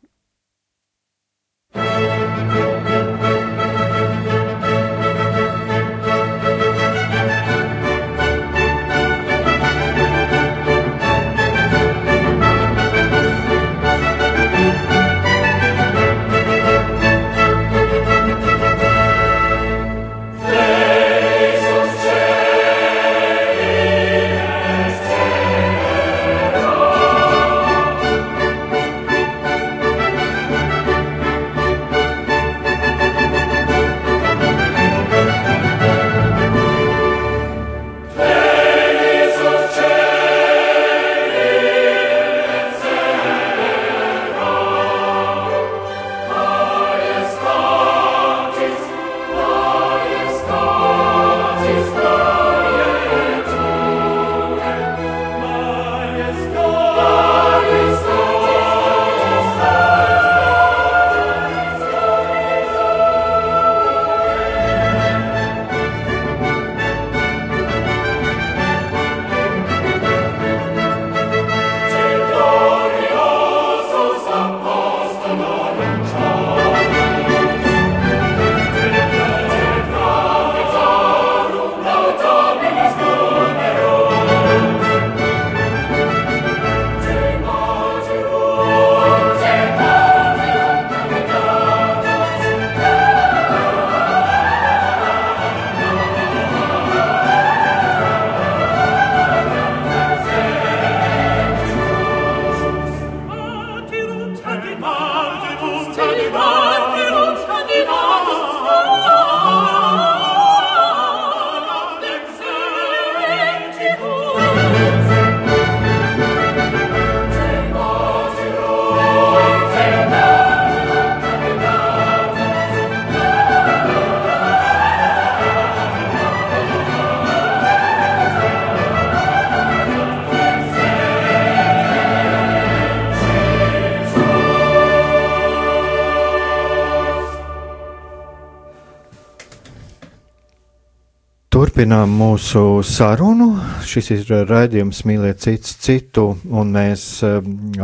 Turpinām mūsu sarunu. Šis ir raidījums Mīliet cits citu, un mēs eh,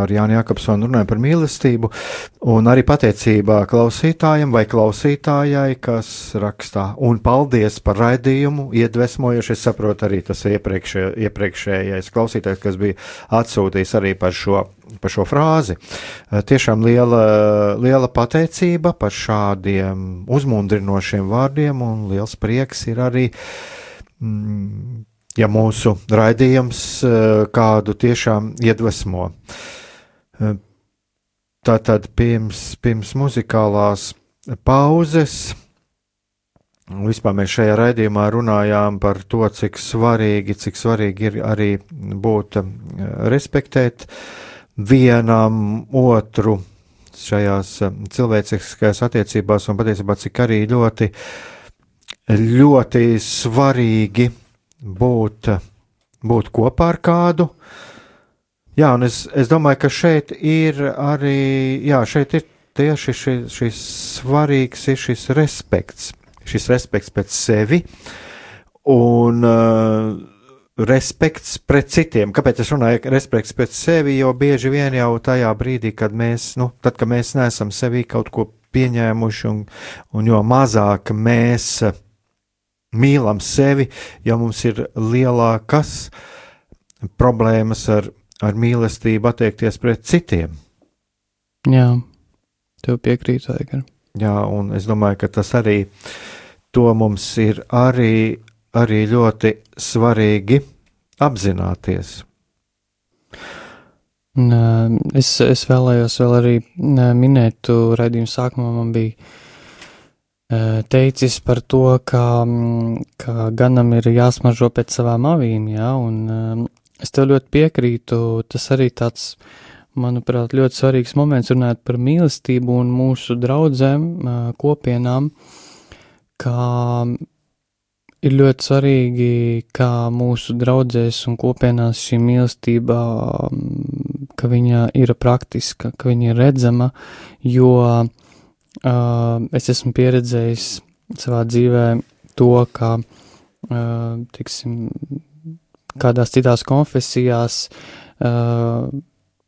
ar Jānu Jakobsonu runājam par mīlestību, un arī pateicībā klausītājiem vai klausītājai, kas rakstā. Un paldies par raidījumu, iedvesmojuši. Es saprotu arī tas iepriekšē, iepriekšējais klausītājs, kas bija atsūtījis arī par šo par šo frāzi. Eh, tiešām liela, liela pateicība par šādiem uzmundrinošiem vārdiem, un liels prieks ir arī, mm, ja mūsu raidījums eh, kādu tiešām iedvesmo. Eh, tātad pirms, pirms muzikālās pauzes. Vispār mēs šajā raidījumā runājām par to, cik svarīgi, cik svarīgi ir arī būt respektēt uh, vienam otru šajās eh, cilvēciskajās attiecībās, un patiesībā cik arī ļoti, ļoti svarīgi būt, būt kopā ar kādu. Jā, un es, es domāju, ka šeit ir arī, jā, šeit ir tieši šis, šis svarīgs ir šis respekts, šis respekts pēc sevi, un uh, respekts pret citiem. Kāpēc es runāju respekts pret sevi? Jo bieži vien jau tajā brīdī, kad mēs, nu, tad, kad mēs neesam sevī kaut ko pieņēmuši, un, un jo mazāk mēs mīlam sevi, jo mums ir lielākas problēmas ar, ar mīlestību attiekties pret citiem. Jā, tev piekrīt, Aigar. Jā, un es domāju, ka tas arī to mums ir arī arī ļoti svarīgi apzināties. Es, es vēlējos vēl arī minēt, tu raidījuma sākumā man bija teicis par to, ka, ka ganam ir jāsmaržo pēc savām avīm, jā, un es tev ļoti piekrītu, tas arī tāds, manuprāt, ļoti svarīgs moments runāt par mīlestību un mūsu draudzēm, kopienām, kā ir ļoti svarīgi, kā mūsu draudzēs un kopienās šī mīlestība, mm, ka viņa ir praktiska, ka viņa ir redzama, jo uh, es esmu pieredzējis savā dzīvē to, ka, uh, tiksim, kādās citās konfesijās uh,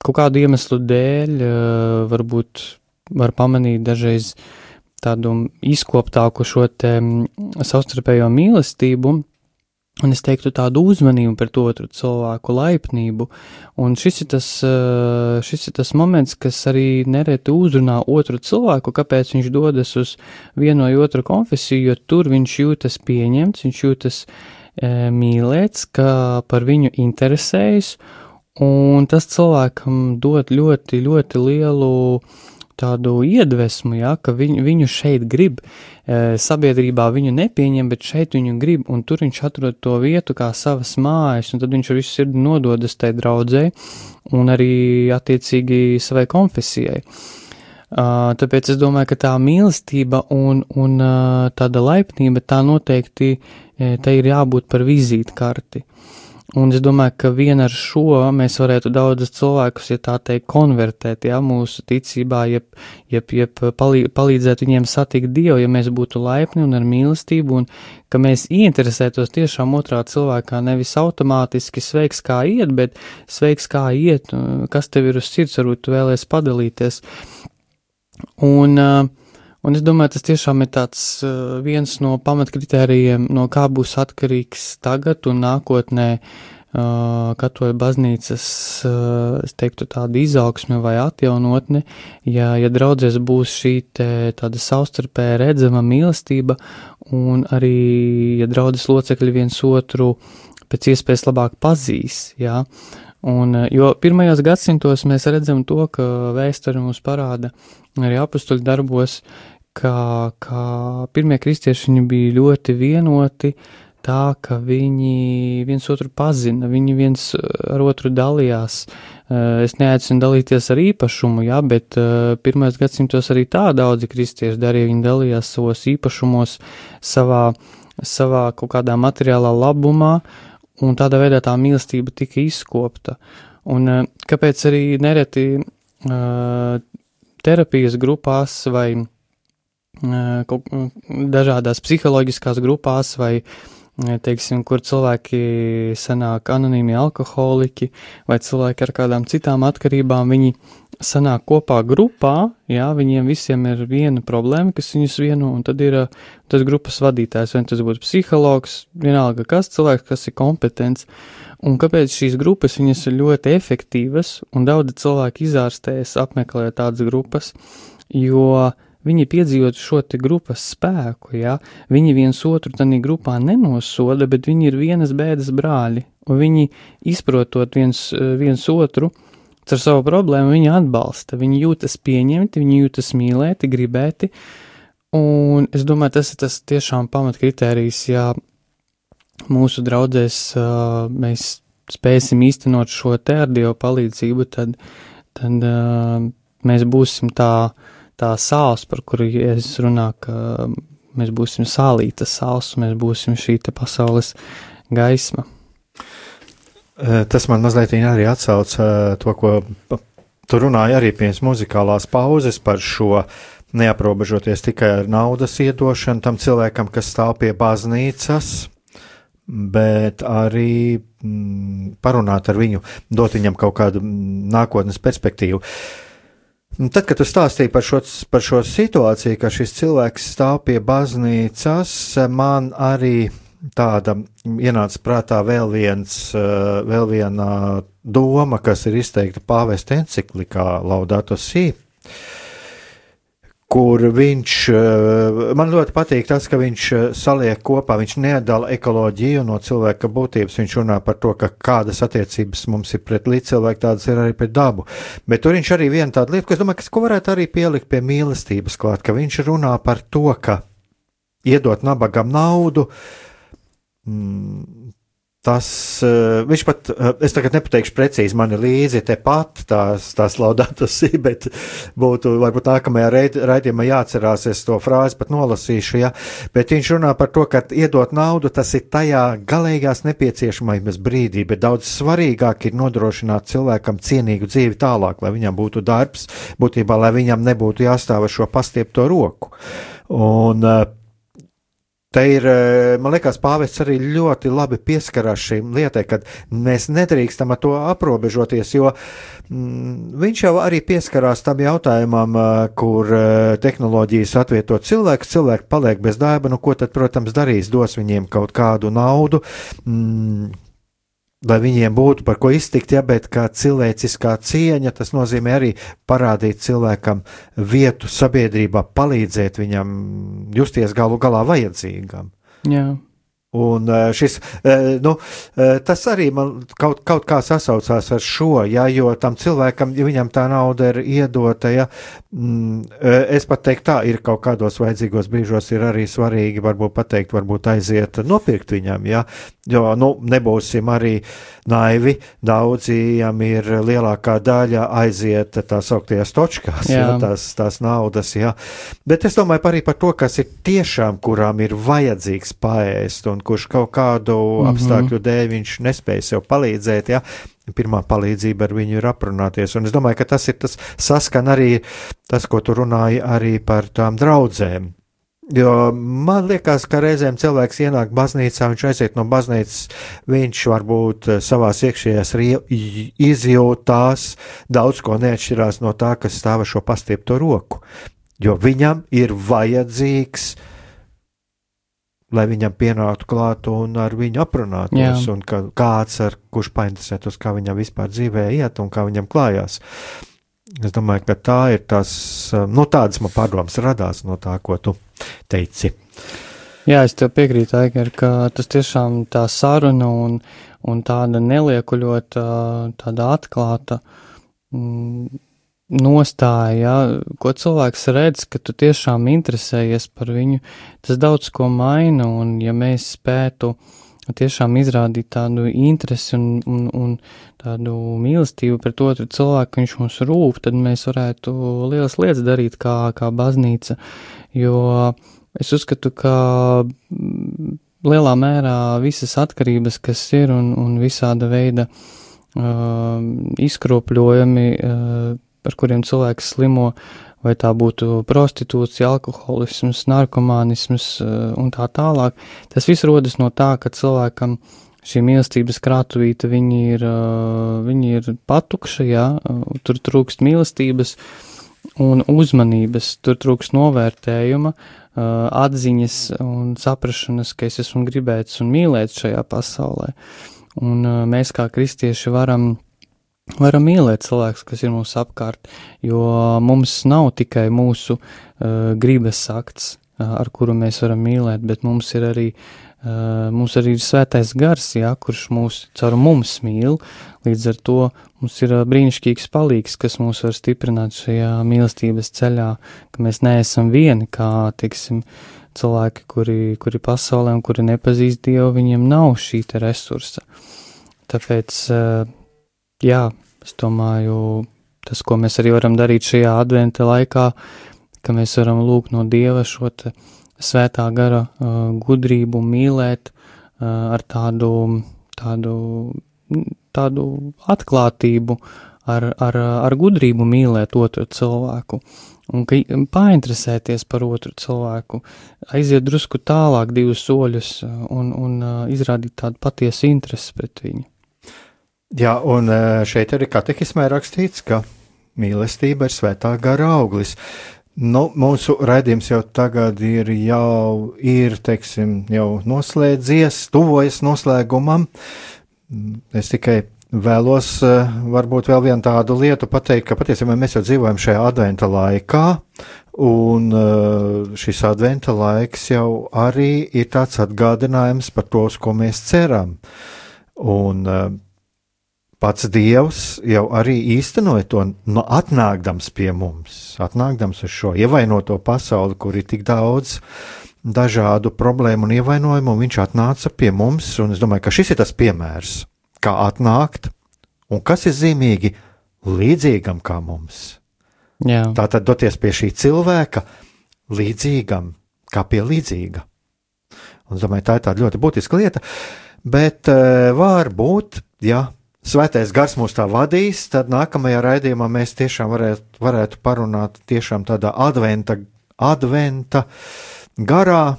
kaut kādu iemeslu dēļ uh, varbūt var pamanīt dažreiz uh, tādu izkoptāku šo te mm, savstarpējo mīlestību. Un es teiktu tādu uzmanību pret otru cilvēku, laipnību. Un šis ir, tas, eh, šis ir tas moments, kas arī nereti uzrunā otru cilvēku, kāpēc viņš dodas uz vienu vai otru konfesiju, jo tur viņš jūtas pieņemts, viņš jūtas e, mīlēts, ka par viņu interesējas, un tas cilvēkam dod ļoti, ļoti lielu uh, tādu iedvesmu, ja, ka viņu, viņu šeit grib, e, sabiedrībā viņu nepieņem, bet šeit viņu grib, un tur viņš atrod to vietu kā savas mājas, un tad viņš ar visu sirdi nododas tai draudzē, un arī attiecīgi savai konfesijai. Uh, tāpēc es domāju, ka tā mīlestība un, un uh, tāda laipnība tā noteikti, tai ir jābūt par vizītkarti. Un es domāju, ka vien ar šo mēs varētu daudzus cilvēkus, ja tā teikt, konvertēt, ja mūsu ticībā, jeb, jeb, jeb palī, palīdzēt viņiem satikt Dievu, ja mēs būtu laipni un ar mīlestību, un ka mēs ieinteresētos tiešām otrā cilvēkā nevis automātiski sveiks kā iet, bet sveiks kā iet, kas tev ir uz sirds, varbūt tu vēlēs padalīties. Un uh, Un es domāju, tas tiešām ir tāds uh, viens no pamatkritērijiem, no kā būs atkarīgs tagad un nākotnē uh, katoļu baznīcas, uh, es teiktu, tāda izaugsme vai atjaunotne, ja, ja draudzēs būs šī te, tāda savstarpēja redzama mīlestība un arī, ja draudzes locekļi viens otru pēc iespējas labāk pazīs, jā. Un, jo pirmajos gadsimtos mēs redzam to, ka vēsture mums parāda arī apustuļu darbos, ka, ka pirmie kristieši bija ļoti vienoti, tā ka viņi viens otru pazina, viņi viens ar otru dalījās. Eh, es neaicinu dalīties ar īpašumu, jā, bet eh, pirmais gadsimtos arī tā daudzi kristieši darīja, viņi dalījās savos īpašumos, savā, savā kaut kādā materiālā labumā, un tādā veidā tā mīlestība tika izkopta. Un eh, kāpēc arī nereti uh, terapijas grupās vai dažādās psiholoģiskās grupās vai, teiksim, kur cilvēki sanāk anonīmi alkoholiķi vai cilvēki ar kādām citām atkarībām, viņi sanāk kopā grupā, jā, viņiem visiem ir viena problēma, kas viņus vieno, un tad ir tas grupas vadītājs, vai tas būtu psihologs, vienalga kas cilvēks, kas ir kompetents, un kāpēc šīs grupas viņas ir ļoti efektīvas, un daudzi cilvēki izārstējas apmeklējot tādas grupas, jo uh, Viņi piedzīvot šo te grupas spēku, ja viņi viens otru tādā grupā nenosoda, bet viņi ir vienas bēdas brāļi, un viņi izprotot viens, viens otru ar savu problēmu, viņi atbalsta, viņi jūtas pieņemti, viņi jūtas mīlēti, gribēti, un es domāju, tas ir tas tiešām pamatkritērijs, ja mūsu draudzēs uh, mēs spēsim īstenot šo te ar Dievu palīdzību, tad, tad uh, mēs būsim tā, uh, tā sāls, par kuru es runāju, ka mēs būsim sālīta sāls, mēs būsim šī pasaules gaisma. Tas man mazliet arī atsauc to, ko tu runāji arī pirms muzikālās pauzes par šo neaprobežoties tikai ar naudas iedošanu tam cilvēkam, kas stāv pie baznīcas, bet arī mm, parunāt ar viņu, dot viņam kaut kādu nākotnes perspektīvu. Uh, Un tad, kad tu stāstīji par šo, par šo situāciju, ka šis cilvēks stāv pie baznīcas, man arī tāda ienāca prātā vēl, viens, vēl viena doma, kas ir izteikta pāvesta enciklikā Laudato Si, kur viņš, eh, man ļoti patīk tas, ka viņš eh, saliek kopā, viņš neatdala ekoloģiju no cilvēka būtības, viņš runā par to, ka kādas attiecības mums ir pret līdzcilvēku, tādas ir arī pret dabu. Bet tur viņš arī viena tāda lieta, ko es domāju, kas, ko varētu arī pielikt pie mīlestības klāt, ka viņš runā par to, ka iedot nabagam naudu, mm, Tas uh, viņš pat, uh, es tagad nepateikšu precīzi, man ir līdzi tepat tās, tās laudātas, bet būtu varbūt nākamajā raidījumā jāatcerās, es to frāzi pat nolasīšu, ja, bet viņš runā par to, ka iedot naudu, tas ir tajā galīgās nepieciešamības brīdī, bet daudz svarīgāk ir nodrošināt cilvēkam cienīgu dzīvi tālāk, lai viņam būtu darbs, būtībā, lai viņam nebūtu jāstāv ar šo pastiepto roku. Un, uh, Te ir, eh, man liekas, pāvests arī ļoti labi pieskarās šīm lietai, kad mēs nedrīkstam ar to aprobežoties, jo mm, viņš jau arī pieskarās tam jautājumam, eh, kur eh, tehnoloģijas atvieto cilvēku, cilvēki paliek bez darba, nu ko tad, protams, darīs, dos viņiem kaut kādu naudu. Mm, lai viņiem būtu par ko iztikt, ja, bet kā cilvēciskā cieņa, tas nozīmē arī parādīt cilvēkam vietu sabiedrībā, palīdzēt viņam justies galu galā vajadzīgam. Jā. Un eh, šis, eh, nu, eh, tas arī man kaut, kaut kā sasaucās ar šo, ja, jo tam cilvēkam, ja viņam tā nauda ir iedota, ja, mm, es pat teiktu tā, ir kaut kādos vajadzīgos brīžos ir arī svarīgi varbūt pateikt, varbūt aiziet nopirkt viņam, ja, jo, nu, nebūsim arī naivi, daudziem ir lielākā daļa aiziet tā sauktajās točkās, Jā. ja, tās, tās naudas, ja, bet es domāju arī par to, kas ir tiešām, kurām ir vajadzīgs paēst un kurš kaut kādu mm -hmm. apstākļu dēļ viņš nespēja sev palīdzēt. Ja? Pirmā palīdzība ar viņu ir aprunāties, un es domāju, ka tas ir tas saskan arī tas, ko tu runāji arī par tām draudzēm. Jo man liekas, ka reizēm cilvēks ienāk baznīcā, viņš aiziet no baznīcas, viņš varbūt savā iekšējās izjūtās daudz ko neatšķirās no tā, kas stāva šo pastiepto roku. Jo viņam ir vajadzīgs uh, lai viņam pienāktu klāt un ar viņu aprunātos, Jā. un ka kāds, ar kurš painteresētos, kā viņam vispār dzīvē iet un kā viņam klājās. Es domāju, ka tā ir tas, nu, tādas man pārdomas radās no tā, ko tu teici. Jā, es tev piekrītu, Aigar, ka tas tiešām tā saruna un, un tāda neliekuļota, tāda atklāta, mm, nostāja, ja, ko cilvēks redz, ka tu tiešām interesējies par viņu, tas daudz ko maina, un ja mēs spētu tiešām izrādīt tādu interesi un, un, un tādu mīlestību pret otru cilvēku, viņš mums rūp, tad mēs varētu lielas lietas darīt kā, kā baznīca, jo es uzskatu, ka lielā mērā visas atkarības, kas ir un, un visāda veida uh, izkropļojumi, uh, ar kuriem cilvēks slimo, vai tā būtu prostitūcija, alkoholisms, narkomānisms eh, un tā tālāk. Tas viss rodas no tā, ka cilvēkam šī mīlestības krātuvīte, viņi ir, eh, viņi ir patukša, jā, tur trūkst mīlestības un uzmanības, tur trūkst novērtējuma, eh, atziņas un saprašanas, ka es esmu gribēts un mīlēts šajā pasaulē. Un mēs kā kristieši varam varam mīlēt cilvēkus, kas ir mūsu apkārt, jo mums nav tikai mūsu uh, gribas akts, uh, ar kuru mēs varam mīlēt, bet mums ir arī, uh, mums arī ir svētais gars, jā, kurš mūs caur mums mīl, līdz ar to mums ir brīnišķīgs palīgs, kas mūs var stiprināt šajā mīlestības ceļā, ka mēs neesam vieni, kā, teiksim, cilvēki, kuri, kuri pasaulē un kuri nepazīst Dievu, viņiem nav šī resursa. Tāpēc uh, jā, es domāju, tas, ko mēs arī varam darīt šajā adventa laikā, ka mēs varam lūgt no Dieva šo svētā gara uh, gudrību mīlēt uh, ar tādu, tādu, tādu atklātību, ar, ar, ar gudrību mīlēt otru cilvēku. Un ka painteresēties par otru cilvēku, aiziet drusku tālāk, divus soļus, un, un uh, izrādīt tādu patiesu interesi pret viņu. Jā, un e, šeit arī katehismē rakstīts, ka mīlestība ir svētā gara auglis. Nu, mūsu raidījums jau tagad ir, jau ir, teiksim, jau noslēdzies, tuvojas noslēgumam. Es tikai vēlos uh, varbūt vēl vienu tādu lietu pateikt, ka patiesībā mēs jau dzīvojam šajā adventa laikā, Un uh, šis adventa laiks jau arī ir tāds atgādinājums par to, uz ko mēs ceram. Un pats Dievs jau arī īstenoja to, no atnākdams pie mums, atnākdams uz šo ievainoto pasauli, kur ir tik daudz dažādu problēmu un ievainojumu, un viņš atnāca pie mums, un es domāju, ka šis ir tas piemērs, kā atnākt, un kas ir zīmīgi līdzīgam kā mums Jā. Tā tad doties pie šī cilvēka līdzīgam, kā pie līdzīga. Un, domāju, tā ir tāda ļoti būtiska lieta. Bet uh, var būt, ja svētais gars mūs tā vadīs, tad nākamajā raidījumā mēs tiešām varētu, varētu parunāt tiešām tādā adventa, adventa garā,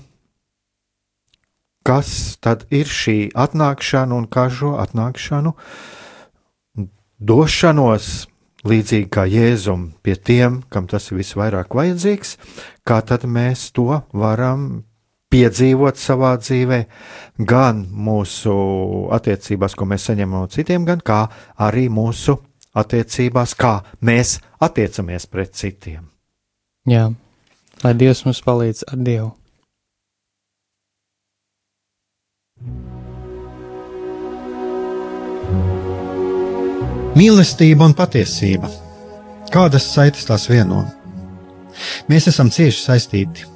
kas tad ir šī atnākšana un kā šo atnākšanu došanos līdzīgi kā Jēzum pie tiem, kam tas ir visvairāk vajadzīgs, kā tad mēs to varam piedzīvot savā dzīvē, gan mūsu attiecībās, ko mēs saņemam no citiem, gan kā arī mūsu attiecībās, kā mēs attiecamies pret citiem. Jā, lai Dievs mums palīdz ar Dievu. Mīlestība un patiesība. Kādas saites tās vieno? Mēs esam cieši saistīti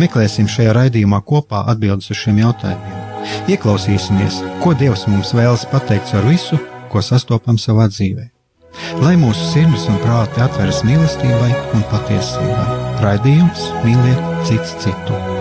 Meklēsim šajā raidījumā kopā atbildes uz šiem jautājumiem. Ieklausīsimies, ko Dievs mums vēlas pateikt ar visu, ko sastopam savā dzīvē. Lai mūsu sirds un prāti atveras mīlestībai un patiesībai, raidījums mīliet citu citu.